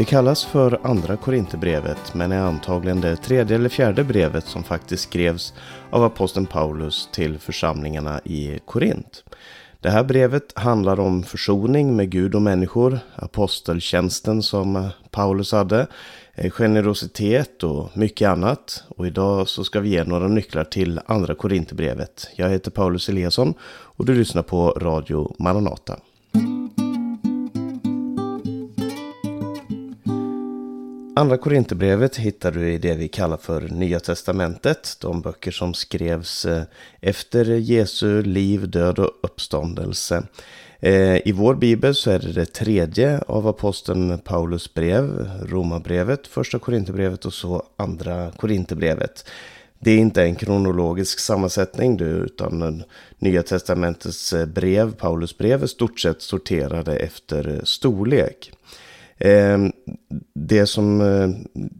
Det kallas för Andra Korinthierbrevet men är antagligen det tredje eller fjärde brevet som faktiskt skrevs av aposteln Paulus till församlingarna i Korint. Det här brevet handlar om försoning med Gud och människor, aposteltjänsten som Paulus hade, eh, generositet och mycket annat. Och idag så ska vi ge några nycklar till Andra Korinthierbrevet. Jag heter Paulus Eliasson och du lyssnar på Radio Maranata. Andra Korinthierbrevet hittar du i det vi kallar för Nya Testamentet. De böcker som skrevs eh, efter Jesu liv, död och uppståndelse. Eh, I vår bibel så är det det tredje av aposteln Paulus brev, Romarbrevet, första Korinthierbrevet och så andra Korinthierbrevet. Det är inte en kronologisk sammansättning utan Nya Testamentets eh, brev, Paulus brev, är stort sett sorterade efter storlek. Ehm, det som eh,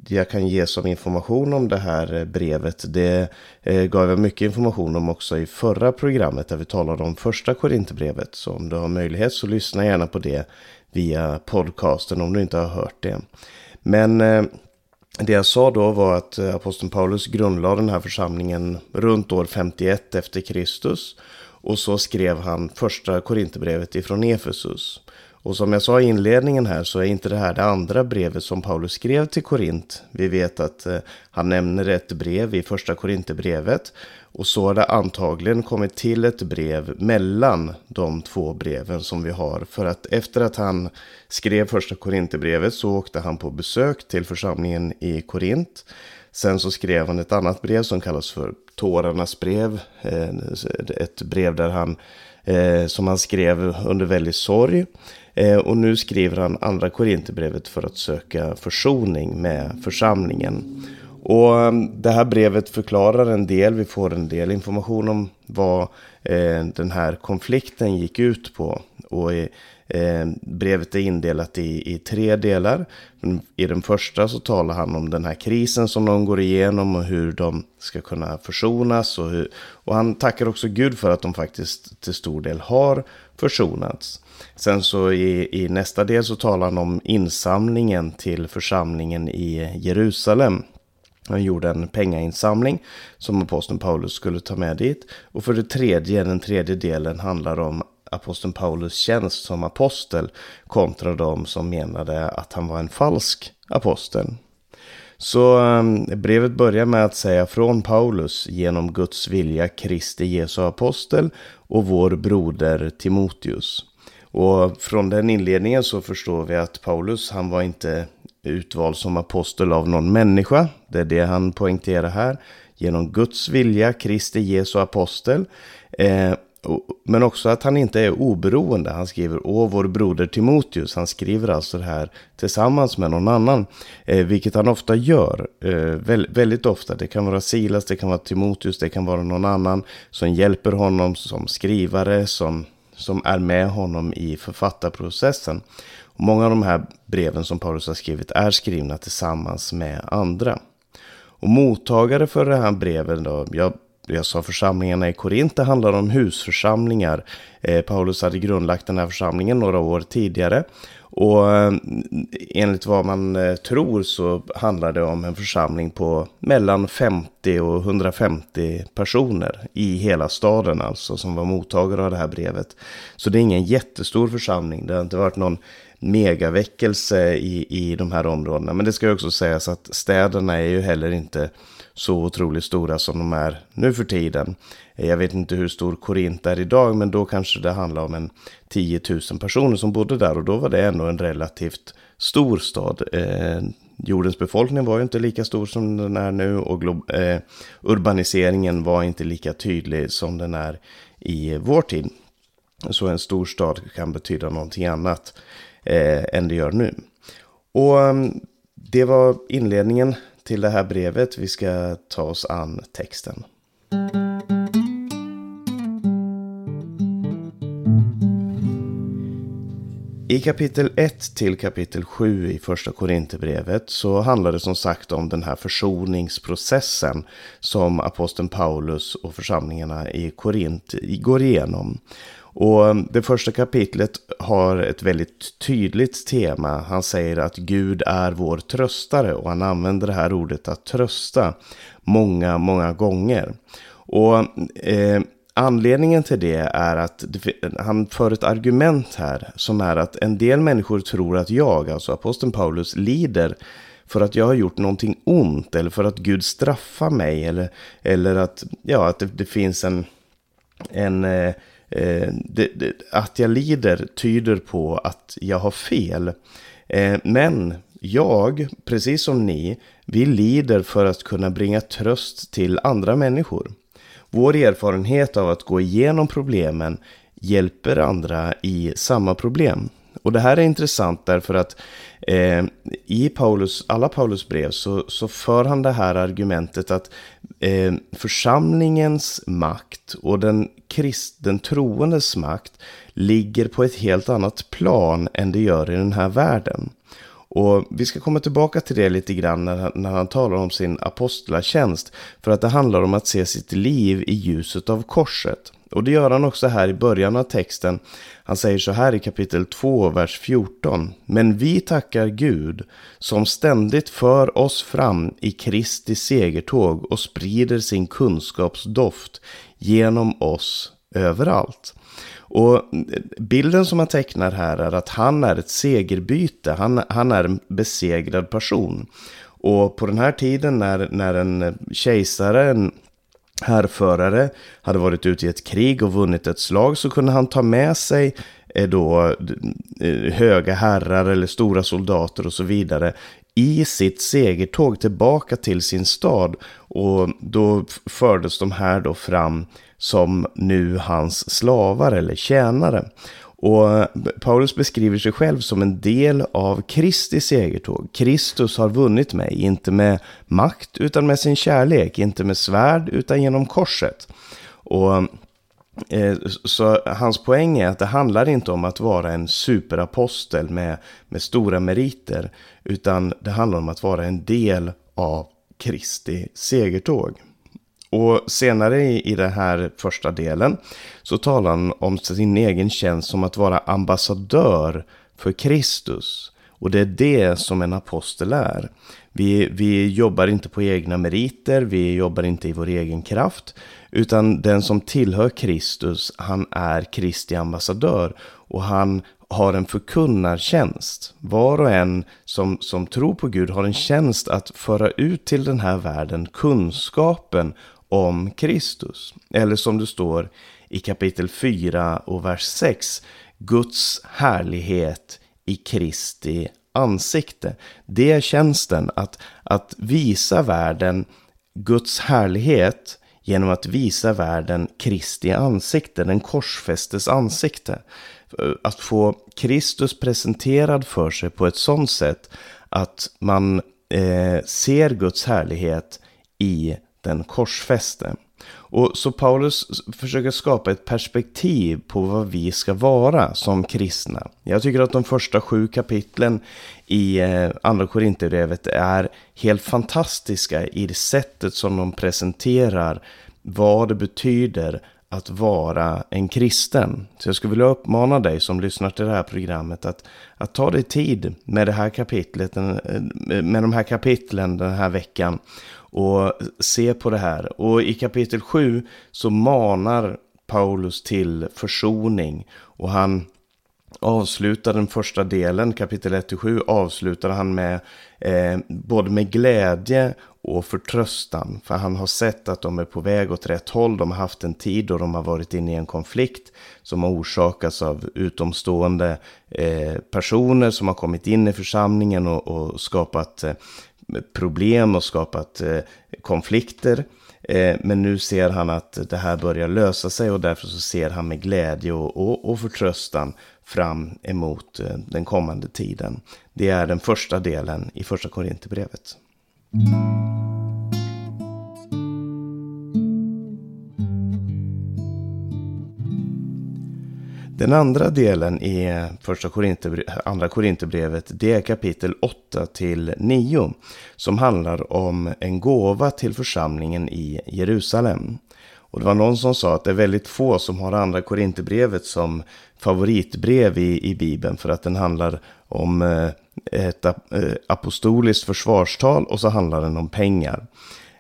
jag kan ge som information om det här eh, brevet, det eh, gav jag mycket information om också i förra programmet där vi talade om första Korinthierbrevet. Så om du har möjlighet så lyssna gärna på det via podcasten om du inte har hört det. Men det jag sa då var att aposteln Paulus grundlade den här församlingen runt år 51 efter Kristus. Och så skrev han första Korinthierbrevet ifrån Efesus. Och som jag sa i inledningen här så är inte det här det andra brevet som Paulus skrev till Korint. Vi vet att eh, han nämner ett brev i första Korinthierbrevet. Och så har det antagligen kommit till ett brev mellan de två breven som vi har. För att efter att han skrev första Korinthierbrevet så åkte han på besök till församlingen i Korint. Sen så skrev han ett annat brev som kallas för Tårarnas brev. Eh, ett brev där han, eh, som han skrev under väldigt sorg. Eh, och nu skriver han andra Korinthierbrevet för att söka försoning med församlingen. Och eh, det här brevet förklarar en del, vi får en del information om vad eh, den här konflikten gick ut på. Och eh, eh brevet är indelat i, i tre delar. I den första så talar han om den här krisen som de går igenom och hur de ska kunna försonas. Och, hur, och han tackar också Gud för att de faktiskt till stor del har försonats. Sen så i, i nästa del så talar han om insamlingen till församlingen i Jerusalem. Han gjorde en pengainsamling som aposteln Paulus skulle ta med dit. Och för det tredje, den tredje delen handlar om aposteln Paulus tjänst som apostel kontra de som menade att han var en falsk apostel. Så ehm, brevet börjar med att säga från Paulus genom Guds vilja Kristi Jesu apostel och vår broder Timoteus. Och från den inledningen så förstår vi att Paulus, han var inte utvald som apostel av någon människa. Det är det han poängterar här. Genom Guds vilja, Kristi Jesu apostel. Eh, men också att han inte är oberoende. Han skriver Å vår broder Timoteus. Han skriver alltså det här tillsammans med någon annan. Eh, vilket han ofta gör. Eh, väldigt, väldigt ofta. Det kan vara Silas, det kan vara Timoteus, det kan vara någon annan som hjälper honom som skrivare, som som är med honom i författarprocessen. Och många av de här breven som Paulus har skrivit är skrivna tillsammans med andra. Och mottagare för det här breven då, jag, jag sa församlingarna i Korint, det handlar om husförsamlingar. Eh, Paulus hade grundlagt den här församlingen några år tidigare. Och eh, enligt vad man eh, tror så handlar det om en församling på mellan 50 och 150 personer i hela staden alltså som var mottagare av det här brevet. Så det är ingen jättestor församling. Det har inte varit någon megaväckelse i, i de här områdena. Men det ska också sägas att städerna är ju heller inte så otroligt stora som de är nu för tiden. Jag vet inte hur stor Korint är idag, men då kanske det handlar om en 10 000 personer som bodde där och då var det ändå en relativt stor stad. Eh, jordens befolkning var ju inte lika stor som den är nu och eh, urbaniseringen var inte lika tydlig som den är i vår tid. Så en stor stad kan betyda någonting annat eh, än det gör nu. Och ehm, det var inledningen till det här brevet. Vi ska ta oss an texten. I kapitel 1 till kapitel 7 i första Korinthierbrevet så handlar det som sagt om den här försoningsprocessen som aposteln Paulus och församlingarna i Korint går igenom. Och um, det första kapitlet har ett väldigt tydligt tema. Han säger att Gud är vår tröstare och han använder det här ordet att trösta många, många gånger. Och eh, anledningen till det är att han för ett argument här som är att en del människor tror att jag, alltså aposteln Paulus, lider för att jag har gjort någonting ont eller för att Gud straffar mig eller, eller att, ja, att det, det finns en, en eh, eh Eh, det, det, att jag lider tyder på att jag har fel. Eh, men jag, precis som ni, vi lider för att kunna bringa tröst till andra människor. Vår erfarenhet av att gå igenom problemen hjälper andra i samma problem. Och det här är intressant därför att eh, i Paulus, alla Paulus brev så, så för han det här argumentet att eh, församlingens makt och den, krist, den troendes makt ligger på ett helt annat plan än det gör i den här världen. Och vi ska komma tillbaka till det lite grann när han, när han talar om sin apostlatjänst. För att det handlar om att se sitt liv i ljuset av korset. Och det gör han också här i början av texten. Han säger så här i kapitel 2, vers 14. Men vi tackar Gud som ständigt för oss fram i Kristi segertåg och sprider sin kunskapsdoft genom oss överallt. Och bilden som han tecknar här är att han är ett segerbyte. Han, han är en besegrad person. Och på den här tiden när, när en kejsare, en härförare, hade varit ute i ett krig och vunnit ett slag så kunde han ta med sig eh, då eh, höga herrar eller stora soldater och så vidare i sitt segertåg tillbaka till sin stad. Och då fördes de här då fram som nu hans slavar eller tjänare. Och Paulus beskriver sig själv som en del av Kristi segertåg. Kristus har vunnit mig, inte med makt utan med sin kärlek, inte med svärd utan genom korset. Och eh, så hans poäng är att det handlar inte om att vara en superapostel med, med stora meriter, utan det handlar om att vara en del av Kristi segertåg. Och senare i, i den här första delen så talar han om sin egen tjänst som att vara ambassadör för Kristus. Och det är det som en apostel är. Vi, vi jobbar inte på egna meriter, vi jobbar inte i vår egen kraft. Utan den som tillhör Kristus, han är Kristi ambassadör. Och han har en förkunnartjänst. Var och en som, som tror på Gud har en tjänst att föra ut till den här världen kunskapen om Kristus. Eller som det står i kapitel 4 och vers 6. Guds härlighet i Kristi ansikte. Det är tjänsten att, att visa världen Guds härlighet genom att visa världen Kristi ansikte, den korsfästes ansikte. Att få Kristus presenterad för sig på ett sådant sätt att man eh, ser Guds härlighet i den korsfäste. Och så Paulus försöker skapa ett perspektiv på vad vi ska vara som kristna. Jag tycker att de första sju kapitlen i eh, Andra Korinthierbrevet är helt fantastiska i det sättet som de presenterar vad det betyder att vara en kristen. Så jag skulle vilja uppmana dig som lyssnar till det här programmet att, att ta dig tid med det här kapitlet, eh, med de här kapitlen den här veckan och se på det här. Och i kapitel 7 så manar Paulus till försoning och han avslutar den första delen, kapitel 1-7, avslutar han med eh, både med glädje och förtröstan. För han har sett att de är på väg åt rätt håll. De har haft en tid då de har varit inne i en konflikt som har orsakats av utomstående eh, personer som har kommit in i församlingen och, och skapat eh, problem och skapat eh, konflikter. Eh, men nu ser han att det här börjar lösa sig och därför så ser han med glädje och, och, och förtröstan fram emot eh, den kommande tiden. Det är den första delen i första Korinthierbrevet. Den andra delen i första Korinter, andra Korinthierbrevet det är kapitel 8 till 9 som handlar om en gåva till församlingen i Jerusalem. Och det var någon som sa att det är väldigt få som har andra Korinthierbrevet som favoritbrev i, i Bibeln för att den handlar om eh, ett eh, apostoliskt försvarstal och så handlar den om pengar.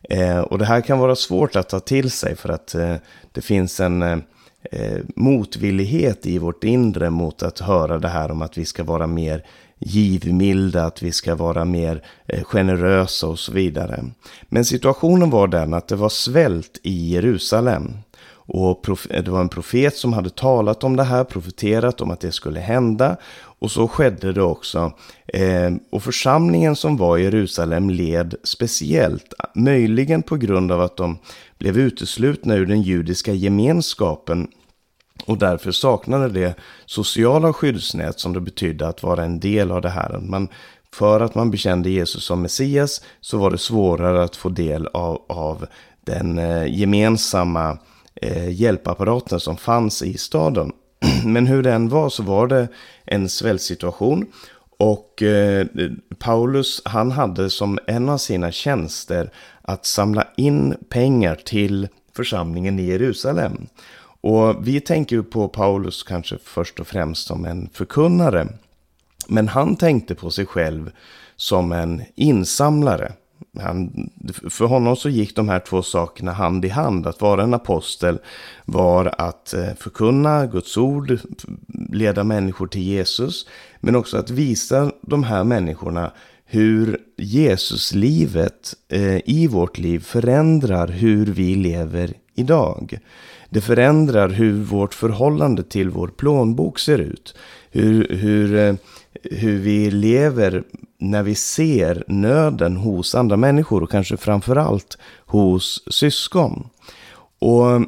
Eh, och det här kan vara svårt att ta till sig för att eh, det finns en eh, motvillighet i vårt inre mot att höra det här om att vi ska vara mer givmilda, att vi ska vara mer eh, generösa och så vidare. Men situationen var den att det var svält i Jerusalem. Och eh, det var en profet som hade talat om det här, profeterat om att det skulle hända. Och så skedde det också. Eh, och församlingen som var i Jerusalem led speciellt, möjligen på grund av att de blev uteslutna ur den judiska gemenskapen och därför saknade det sociala skyddsnät som det betydde att vara en del av det här. Man, för att man bekände Jesus som Messias så var det svårare att få del av, av den eh, gemensamma eh, hjälpapparaten som fanns i staden. Men hur den var så var det en svältsituation. Och eh, Paulus han hade som en av sina tjänster att samla in pengar till församlingen i Jerusalem. Och vi tänker ju på Paulus kanske först och främst som en förkunnare. Men han tänkte på sig själv som en insamlare. Han, för honom så gick de här två sakerna hand i hand. Att vara en apostel var att eh, förkunna Guds ord, leda människor till Jesus. Men också att visa de här människorna hur Jesuslivet eh, i vårt liv förändrar hur vi lever idag. Det förändrar hur vårt förhållande till vår plånbok ser ut. Hur, hur, eh, hur vi lever när vi ser nöden hos andra människor och kanske framförallt hos syskon. Och eh,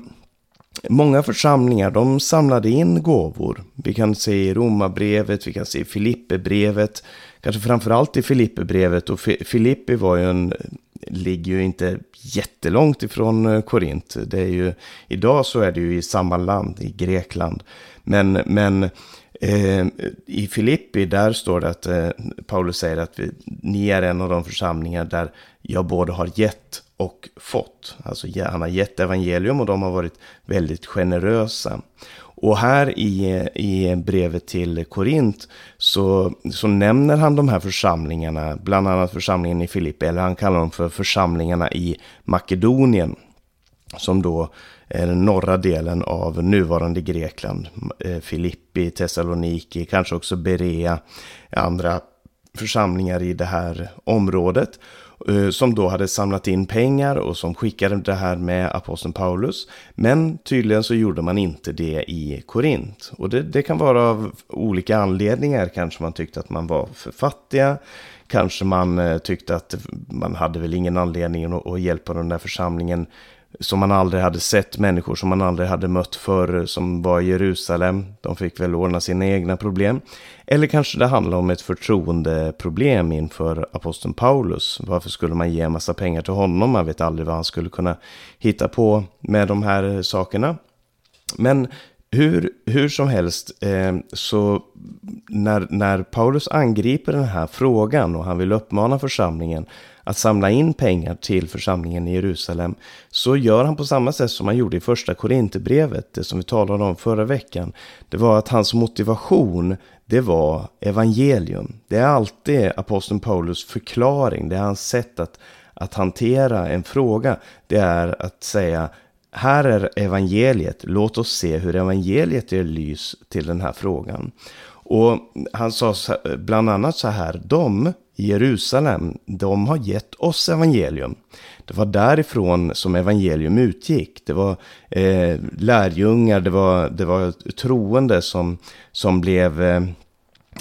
Många församlingar de samlade in gåvor. Vi kan se i Romarbrevet, vi kan se i Filipperbrevet, kanske framförallt i Filipperbrevet. Och Filippi var ju en, ligger ju inte jättelångt ifrån eh, Korint. Det är ju, idag så är det ju i samma land, i Grekland. Men, men Eh, I Filippi där står det att eh, Paulus säger att vi, ni är en av de församlingar där jag både har gett och fått. Alltså han har gett evangelium och de har varit väldigt generösa. Och här i, i brevet till Korint så, så nämner han de här församlingarna, bland annat församlingen i Filippi, eller han kallar dem för församlingarna i Makedonien. Som då är den norra delen av nuvarande Grekland. Eh, Filippi, Thessaloniki, kanske också Berea, andra församlingar i det här området. Eh, som då hade samlat in pengar och som skickade det här med aposteln Paulus. Men tydligen så gjorde man inte det i Korint. Och det, det kan vara av olika anledningar. Kanske man tyckte att man var för fattiga. Kanske man eh, tyckte att man hade väl ingen anledning att hjälpa den där församlingen som man aldrig hade sett, människor som man aldrig hade mött förr, som var i Jerusalem. De fick väl ordna sina egna problem. Eller kanske det handlar om ett förtroendeproblem inför aposteln Paulus. Varför skulle man ge en massa pengar till honom? Man vet aldrig vad han skulle kunna hitta på med de här sakerna. Men hur, hur som helst, eh, så när, när Paulus angriper den här frågan och han vill uppmana församlingen att samla in pengar till församlingen i Jerusalem så gör han på samma sätt som han gjorde i första Korinthierbrevet, det som vi talade om förra veckan. Det var att hans motivation, det var evangelium. Det är alltid aposteln Paulus förklaring, det är hans sätt att, att hantera en fråga. Det är att säga här är evangeliet, låt oss se hur evangeliet ger lys till den här frågan. Och han sa bland annat så här, de i Jerusalem, de har gett oss evangelium. Det var därifrån som evangelium utgick. Det var eh, lärjungar, det var, det var troende som, som blev eh,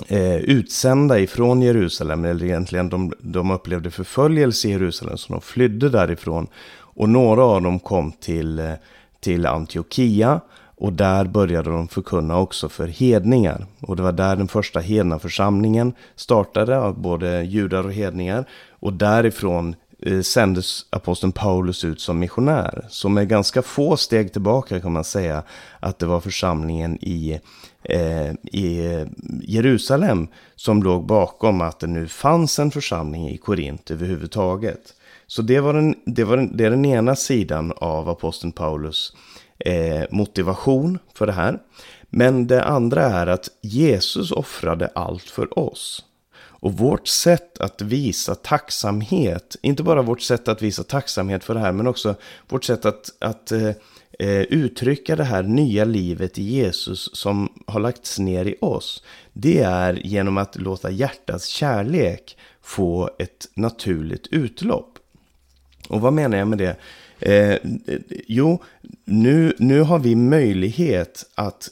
eh, utsända ifrån Jerusalem. Eller egentligen de, de upplevde förföljelse i Jerusalem, så de flydde därifrån. Och några av dem kom till, eh, till Antiochia. Och där började de förkunna också för hedningar. Och det var där den första hednaförsamlingen startade av både judar och hedningar. Och därifrån eh, sändes aposteln Paulus ut som missionär. Så med ganska få steg tillbaka kan man säga att det var församlingen i, eh, i eh, Jerusalem som låg bakom att det nu fanns en församling i Korint överhuvudtaget. Så det, var den, det, var den, det är den ena sidan av aposteln Paulus eh, motivation för det här. Men det andra är att Jesus offrade allt för oss. Och vårt sätt att visa tacksamhet, inte bara vårt sätt att visa tacksamhet för det här, men också vårt sätt att, att eh, eh uttrycka det här nya livet i Jesus som har lagts ner i oss. Det är genom att låta hjärtats kärlek få ett naturligt utlopp. Och vad menar jag med det? Eh, jo, nu, nu har vi möjlighet att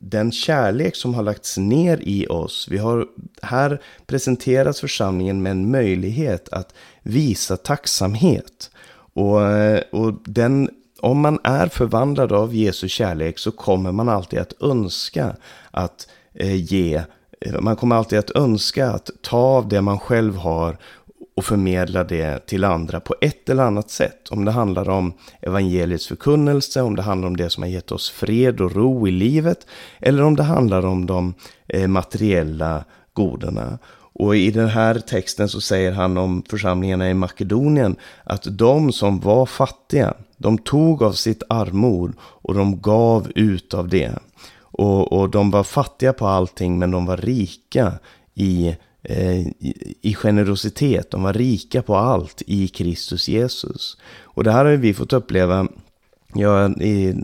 den kärlek som har lagts ner i oss, vi har här presenteras församlingen med en möjlighet att visa tacksamhet. Och, eh, och den, om man är förvandlad av Jesu kärlek så kommer man alltid att önska att eh, ge man kommer alltid att önska att ta av det man själv har och förmedla det till andra på ett eller annat sätt. Om det handlar om evangeliets förkunnelse, om det handlar om det som har gett oss fred och ro i livet, eller om det handlar om de eh, materiella godena. Och i den här texten så säger han om församlingarna i Makedonien att de som var fattiga, de tog av sitt armod och de gav ut av det. Och, och de var fattiga på allting men de var rika i Eh, i generositet. De var rika på allt i Kristus Jesus. Och det här har vi fått uppleva. Jag, i,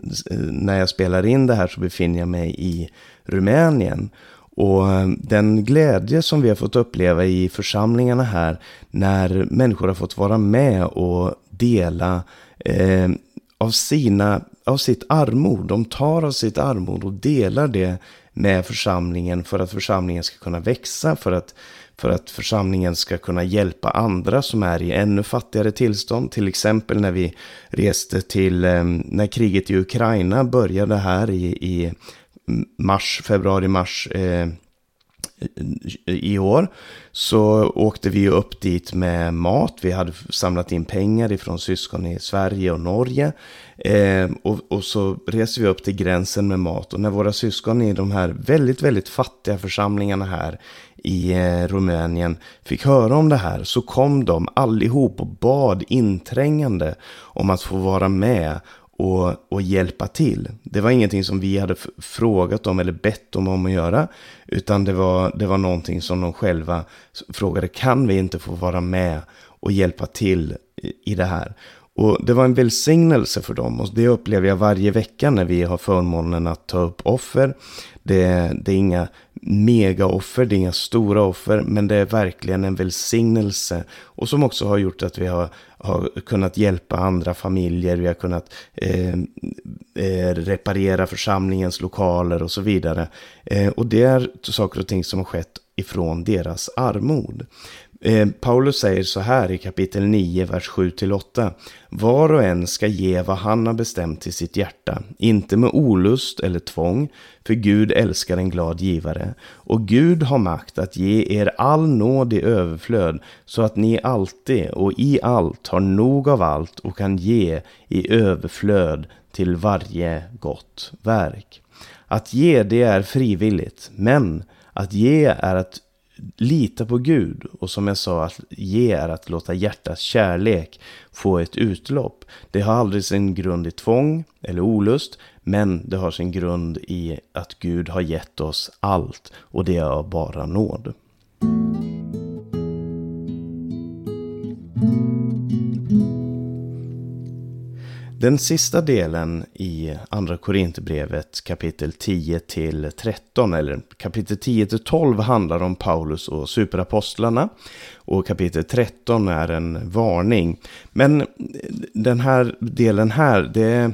när jag spelar in det här så befinner jag mig i Rumänien. Och eh, den glädje som vi har fått uppleva i församlingarna här när människor har fått vara med och dela eh, av, sina, av sitt armod. De tar av sitt armod och delar det med församlingen för att församlingen ska kunna växa, för att, för att församlingen ska kunna hjälpa andra som är i ännu fattigare tillstånd. Till exempel när vi reste till, ehm, när kriget i Ukraina började här i, i mars, februari-mars eh, i år så åkte vi upp dit med mat. Vi hade samlat in pengar ifrån syskon i Sverige och Norge. Eh, och, och, så reser vi upp till gränsen med mat. Och när våra syskon i de här väldigt, väldigt fattiga församlingarna här i eh, Rumänien fick höra om det här så kom de allihop och bad inträngande om att få vara med och, och hjälpa till. Det var ingenting som vi hade frågat dem eller bett dem om att göra. Utan det var, det var någonting som de själva frågade, kan vi inte få vara med och hjälpa till i, i det här? Och det var en välsignelse för dem och det upplever jag varje vecka när vi har förmånen att ta upp offer. Det, det är inga megaoffer, det är inga stora offer, men det är verkligen en välsignelse. Och som också har gjort att vi har, har kunnat hjälpa andra familjer, vi har kunnat eh, eh, reparera församlingens lokaler och så vidare. Eh, och det är saker och ting som har skett ifrån deras armod. Eh, Paulus säger så här i kapitel 9, vers 7-8. Var och en ska ge vad han har bestämt till sitt hjärta, inte med olust eller tvång, för Gud älskar en glad givare. Och Gud har makt att ge er all nåd i överflöd, så att ni alltid och i allt har nog av allt och kan ge i överflöd till varje gott verk. Att ge det är frivilligt, men att ge är att lita på Gud. Och som jag sa, att ge är att låta hjärtats kärlek få ett utlopp. Det har aldrig sin grund i tvång eller olust, men det har sin grund i att Gud har gett oss allt och det är av bara nåd. Den sista delen i Andra Korinthierbrevet kapitel 10 till 13 eller kapitel 10 till 12 handlar om Paulus och superapostlarna och kapitel 13 är en varning. Men den här delen här, det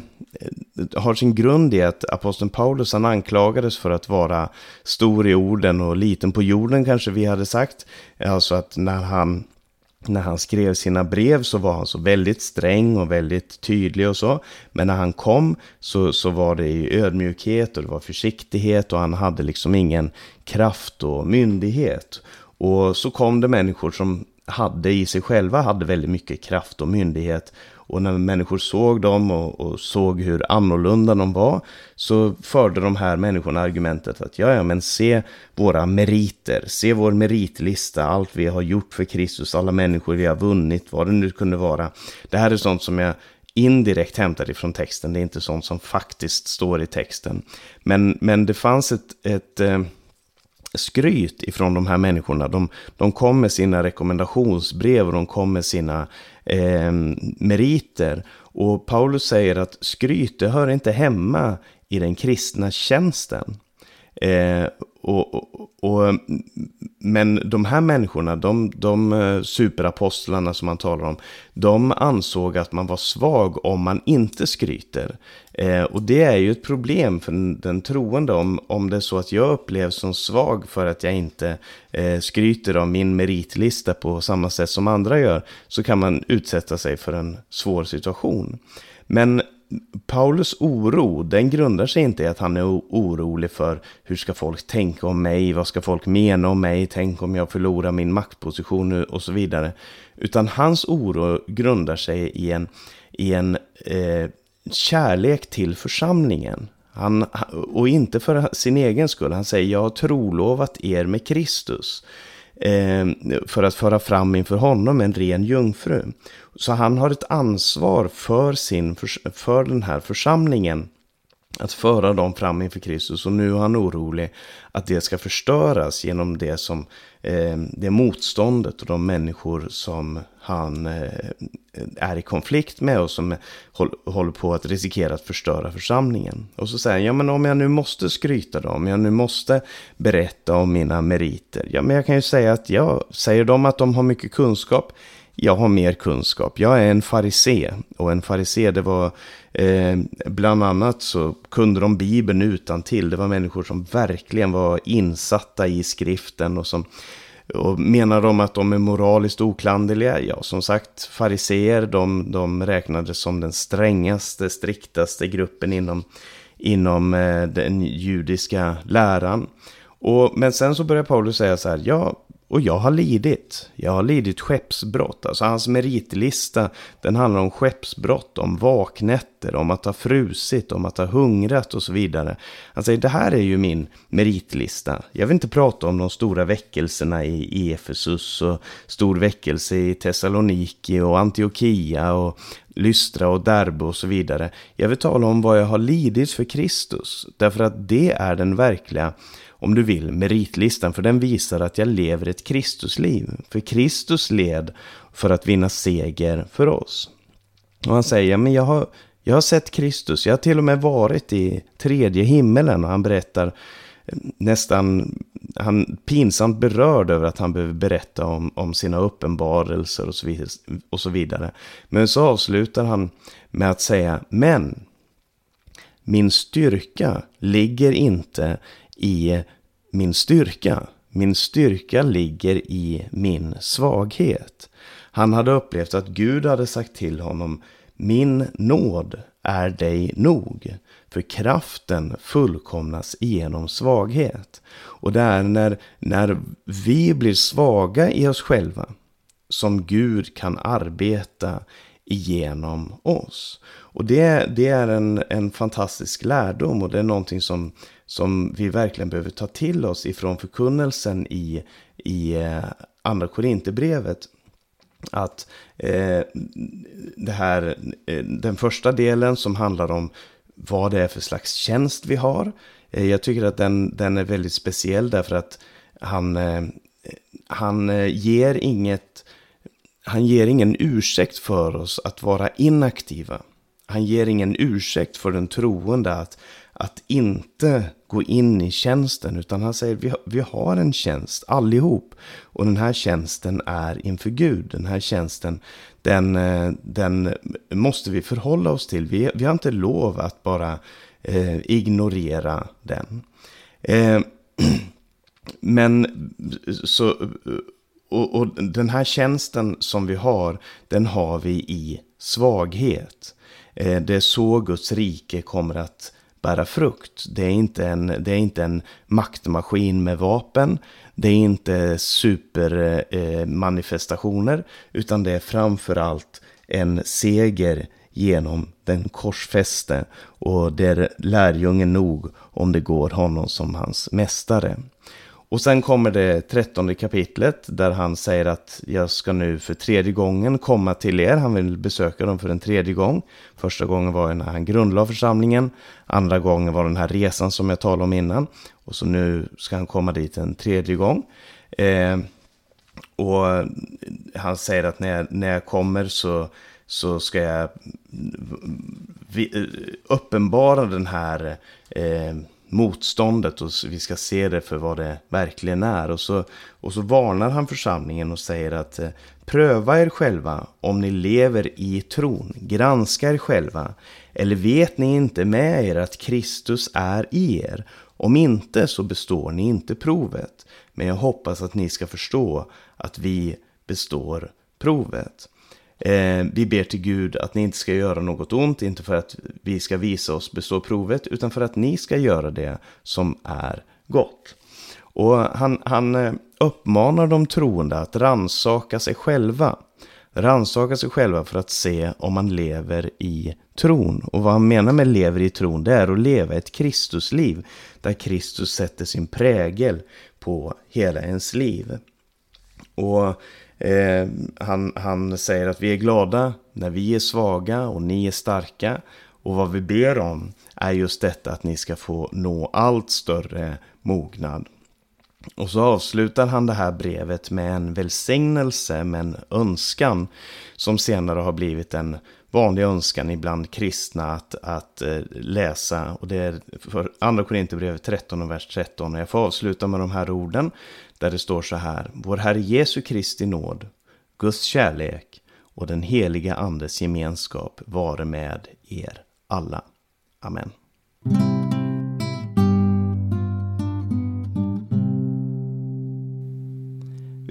har sin grund i att aposteln Paulus han anklagades för att vara stor i orden och liten på jorden kanske vi hade sagt. Alltså att när han när han skrev sina brev så var han så väldigt sträng och väldigt tydlig och så. Men när han kom så, så var det i ödmjukhet och det var försiktighet och han hade liksom ingen kraft och myndighet. Och så kom det människor som hade i sig själva hade väldigt mycket kraft och myndighet. Och när människor såg dem och, och, såg hur annorlunda de var så förde de här människorna argumentet att ja, ja, men se våra meriter, se vår meritlista, allt vi har gjort för Kristus, alla människor vi har vunnit, vad det nu kunde vara. Det här är sånt som jag indirekt hämtar ifrån texten, det är inte sånt som faktiskt står i texten. Men, men det fanns ett, ett eh, skryt ifrån de här människorna. De, de kom med sina rekommendationsbrev och de kom med sina eh, meriter. Och Paulus säger att skryt, det hör inte hemma i den kristna tjänsten. Eh, och, och, och, men de här människorna, de, de eh, superapostlarna som man talar om, de ansåg att man var svag om man inte skryter. Eh, och det är ju ett problem för den, den troende om, om det är så att jag upplevs som svag för att jag inte eh, skryter om min meritlista på samma sätt som andra gör, så kan man utsätta sig för en svår situation. Men Paulus oro, den grundar sig inte i att han är orolig för hur ska folk tänka om mig, vad ska folk mena om mig, tänk om jag förlorar min maktposition och så vidare. Utan hans oro grundar sig i en, i en eh, kärlek till församlingen. Han, och inte för sin egen skull, han säger jag har trolovat er med Kristus. Eh, för att föra fram inför honom en ren jungfru. Så han har ett ansvar för, sin, för den här församlingen. Att föra dem fram inför Kristus. Och nu är han orolig att det ska förstöras genom det, som, eh, det motståndet och de människor som han eh, är i konflikt med och som håller på att riskera att förstöra församlingen. Och så säger han, ja men om jag nu måste skryta då, om jag nu måste berätta om mina meriter. Ja men jag kan ju säga att jag säger de att de har mycket kunskap jag har mer kunskap. Jag är en farisé och en farisé det var eh, bland annat så kunde de Bibeln utan till. Det var människor som verkligen var insatta i skriften och som och menar de att de är moraliskt oklanderliga? Ja, som sagt, fariseer, de, de räknades som den strängaste, striktaste gruppen inom, inom eh, den judiska läran. Och, men sen så börjar Paulus säga så här, ja, och jag har lidit. Jag har lidit skeppsbrott. Alltså hans meritlista, den handlar om skeppsbrott, om vaknätter, om att ha frusit, om att ha hungrat och så vidare. Han säger, det här är ju min meritlista. Jag vill inte prata om de stora väckelserna i Efesus och stor väckelse i Thessaloniki och Antiochia och Lystra och Derbe och så vidare. Jag vill tala om vad jag har lidit för Kristus. Därför att det är den verkliga om du vill, meritlistan, för den visar att jag lever ett Kristusliv. För Kristus led för att vinna seger för oss. Och han säger, men jag har, jag har sett Kristus, jag har till och med varit i tredje himmelen. Och han berättar eh, nästan, han pinsamt berörd över att han behöver berätta om, om sina uppenbarelser och så, vidare, och så vidare. Men så avslutar han med att säga, men min styrka ligger inte i min styrka. Min styrka ligger i min svaghet. Han hade upplevt att Gud hade sagt till honom Min nåd är dig nog, för kraften fullkomnas genom svaghet. Och det är när, när vi blir svaga i oss själva som Gud kan arbeta igenom oss. Och det, det är en, en fantastisk lärdom och det är någonting som, som vi verkligen behöver ta till oss ifrån förkunnelsen i, i eh, Andra Korinthierbrevet. Att eh, det här, eh, den första delen som handlar om vad det är för slags tjänst vi har. Eh, jag tycker att den, den är väldigt speciell därför att han, eh, han eh, ger inget han ger ingen ursäkt för oss att vara inaktiva. Han ger ingen ursäkt för den troende att, att inte gå in i tjänsten. Utan han säger vi, vi har en tjänst allihop. Och den här tjänsten är inför Gud. Den här tjänsten den, eh, den måste vi förhålla oss till. Vi, vi har inte lov att bara eh, ignorera den. Eh, men så och, och, den här tjänsten som vi har, den har vi i svaghet. Eh, det är så Guds rike kommer att bära frukt. Det är inte en, det är inte en maktmaskin med vapen. Det är inte supermanifestationer. Eh, utan det är framförallt en seger genom den korsfäste. Och där lärjungen nog om det går honom som hans mästare. Och sen kommer det trettonde kapitlet där han säger att jag ska nu för tredje gången komma till er. Han vill besöka dem för en tredje gång. Första gången var när han grundlade församlingen. Andra gången var den här resan som jag talade om innan. Och så nu ska han komma dit en tredje gång. Eh, och han säger att när jag, när jag kommer så, så ska jag uppenbara den här eh, motståndet och vi ska se det för vad det verkligen är. Och så, och så varnar han församlingen och säger att eh, pröva er själva om ni lever i tron. Granska er själva. Eller vet ni inte med er att Kristus är i er? Om inte så består ni inte provet. Men jag hoppas att ni ska förstå att vi består provet. Eh, vi ber till Gud att ni inte ska göra något ont, inte för att vi ska visa oss bestå provet, utan för att ni ska göra det som är gott. Och han, han eh, uppmanar de troende att ransaka sig själva. Ransaka sig själva för att se om man lever i tron. Och vad han menar med lever i tron, det är att leva ett Kristusliv. Där Kristus sätter sin prägel på hela ens liv. Och Eh, han, han säger att vi är glada när vi är svaga och ni är starka. Och vad vi ber om är just detta att ni ska få nå allt större mognad. Och så avslutar han det här brevet med en välsignelse, med en önskan som senare har blivit en vanlig önskan ibland kristna att, att eh, läsa. Och det är för Andra Korinthierbrevet 13 och vers 13. Och jag får avsluta med de här orden där det står så här. Vår Herre Jesu Kristi nåd, Guds kärlek och den heliga Andes gemenskap vare med er alla. Amen.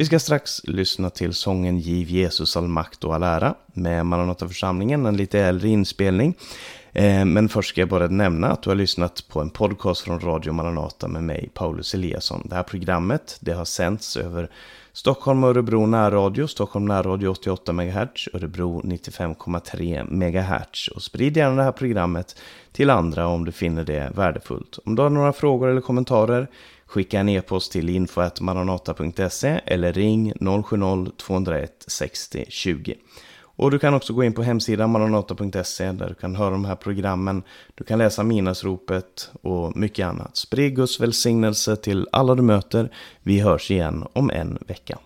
Vi ska strax lyssna till sången Giv Jesus all makt och all ära med Maranataförsamlingen, en lite äldre inspelning. Eh, men först ska jag bara nämna att du har lyssnat på en podcast från Radio Maranata med mig, Paulus Eliasson. Det här programmet det har sänts över Stockholm och Örebro närradio, Stockholm närradio 88 MHz, Örebro 95,3 MHz. Och sprid gärna det här programmet till andra om du finner det värdefullt. Om du har några frågor eller kommentarer, skicka en e-post till info.maranata.se eller ring 070-201 60 20. Och du kan också gå in på hemsidan maranata.se där du kan höra de här programmen. Du kan läsa minasropet och mycket annat. Sprid Guds välsignelse till alla du möter. Vi hörs igen om en vecka.